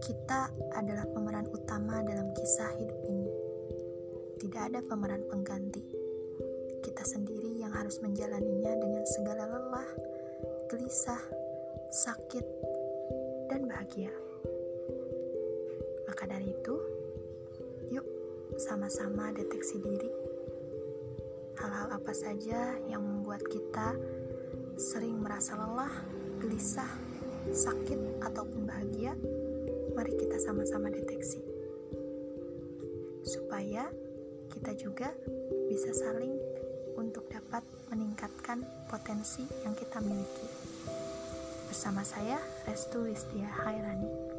Kita adalah pemeran utama dalam kisah hidup ini. Tidak ada pemeran pengganti. Kita sendiri yang harus menjalaninya dengan segala lelah, gelisah, sakit, dan bahagia. Maka dari itu, yuk sama-sama deteksi diri. Hal-hal apa saja yang membuat kita sering merasa lelah, gelisah, sakit, ataupun bahagia, mari kita sama-sama deteksi. Supaya kita juga bisa saling untuk dapat meningkatkan potensi yang kita miliki. Bersama saya, Restu Listia Hairani.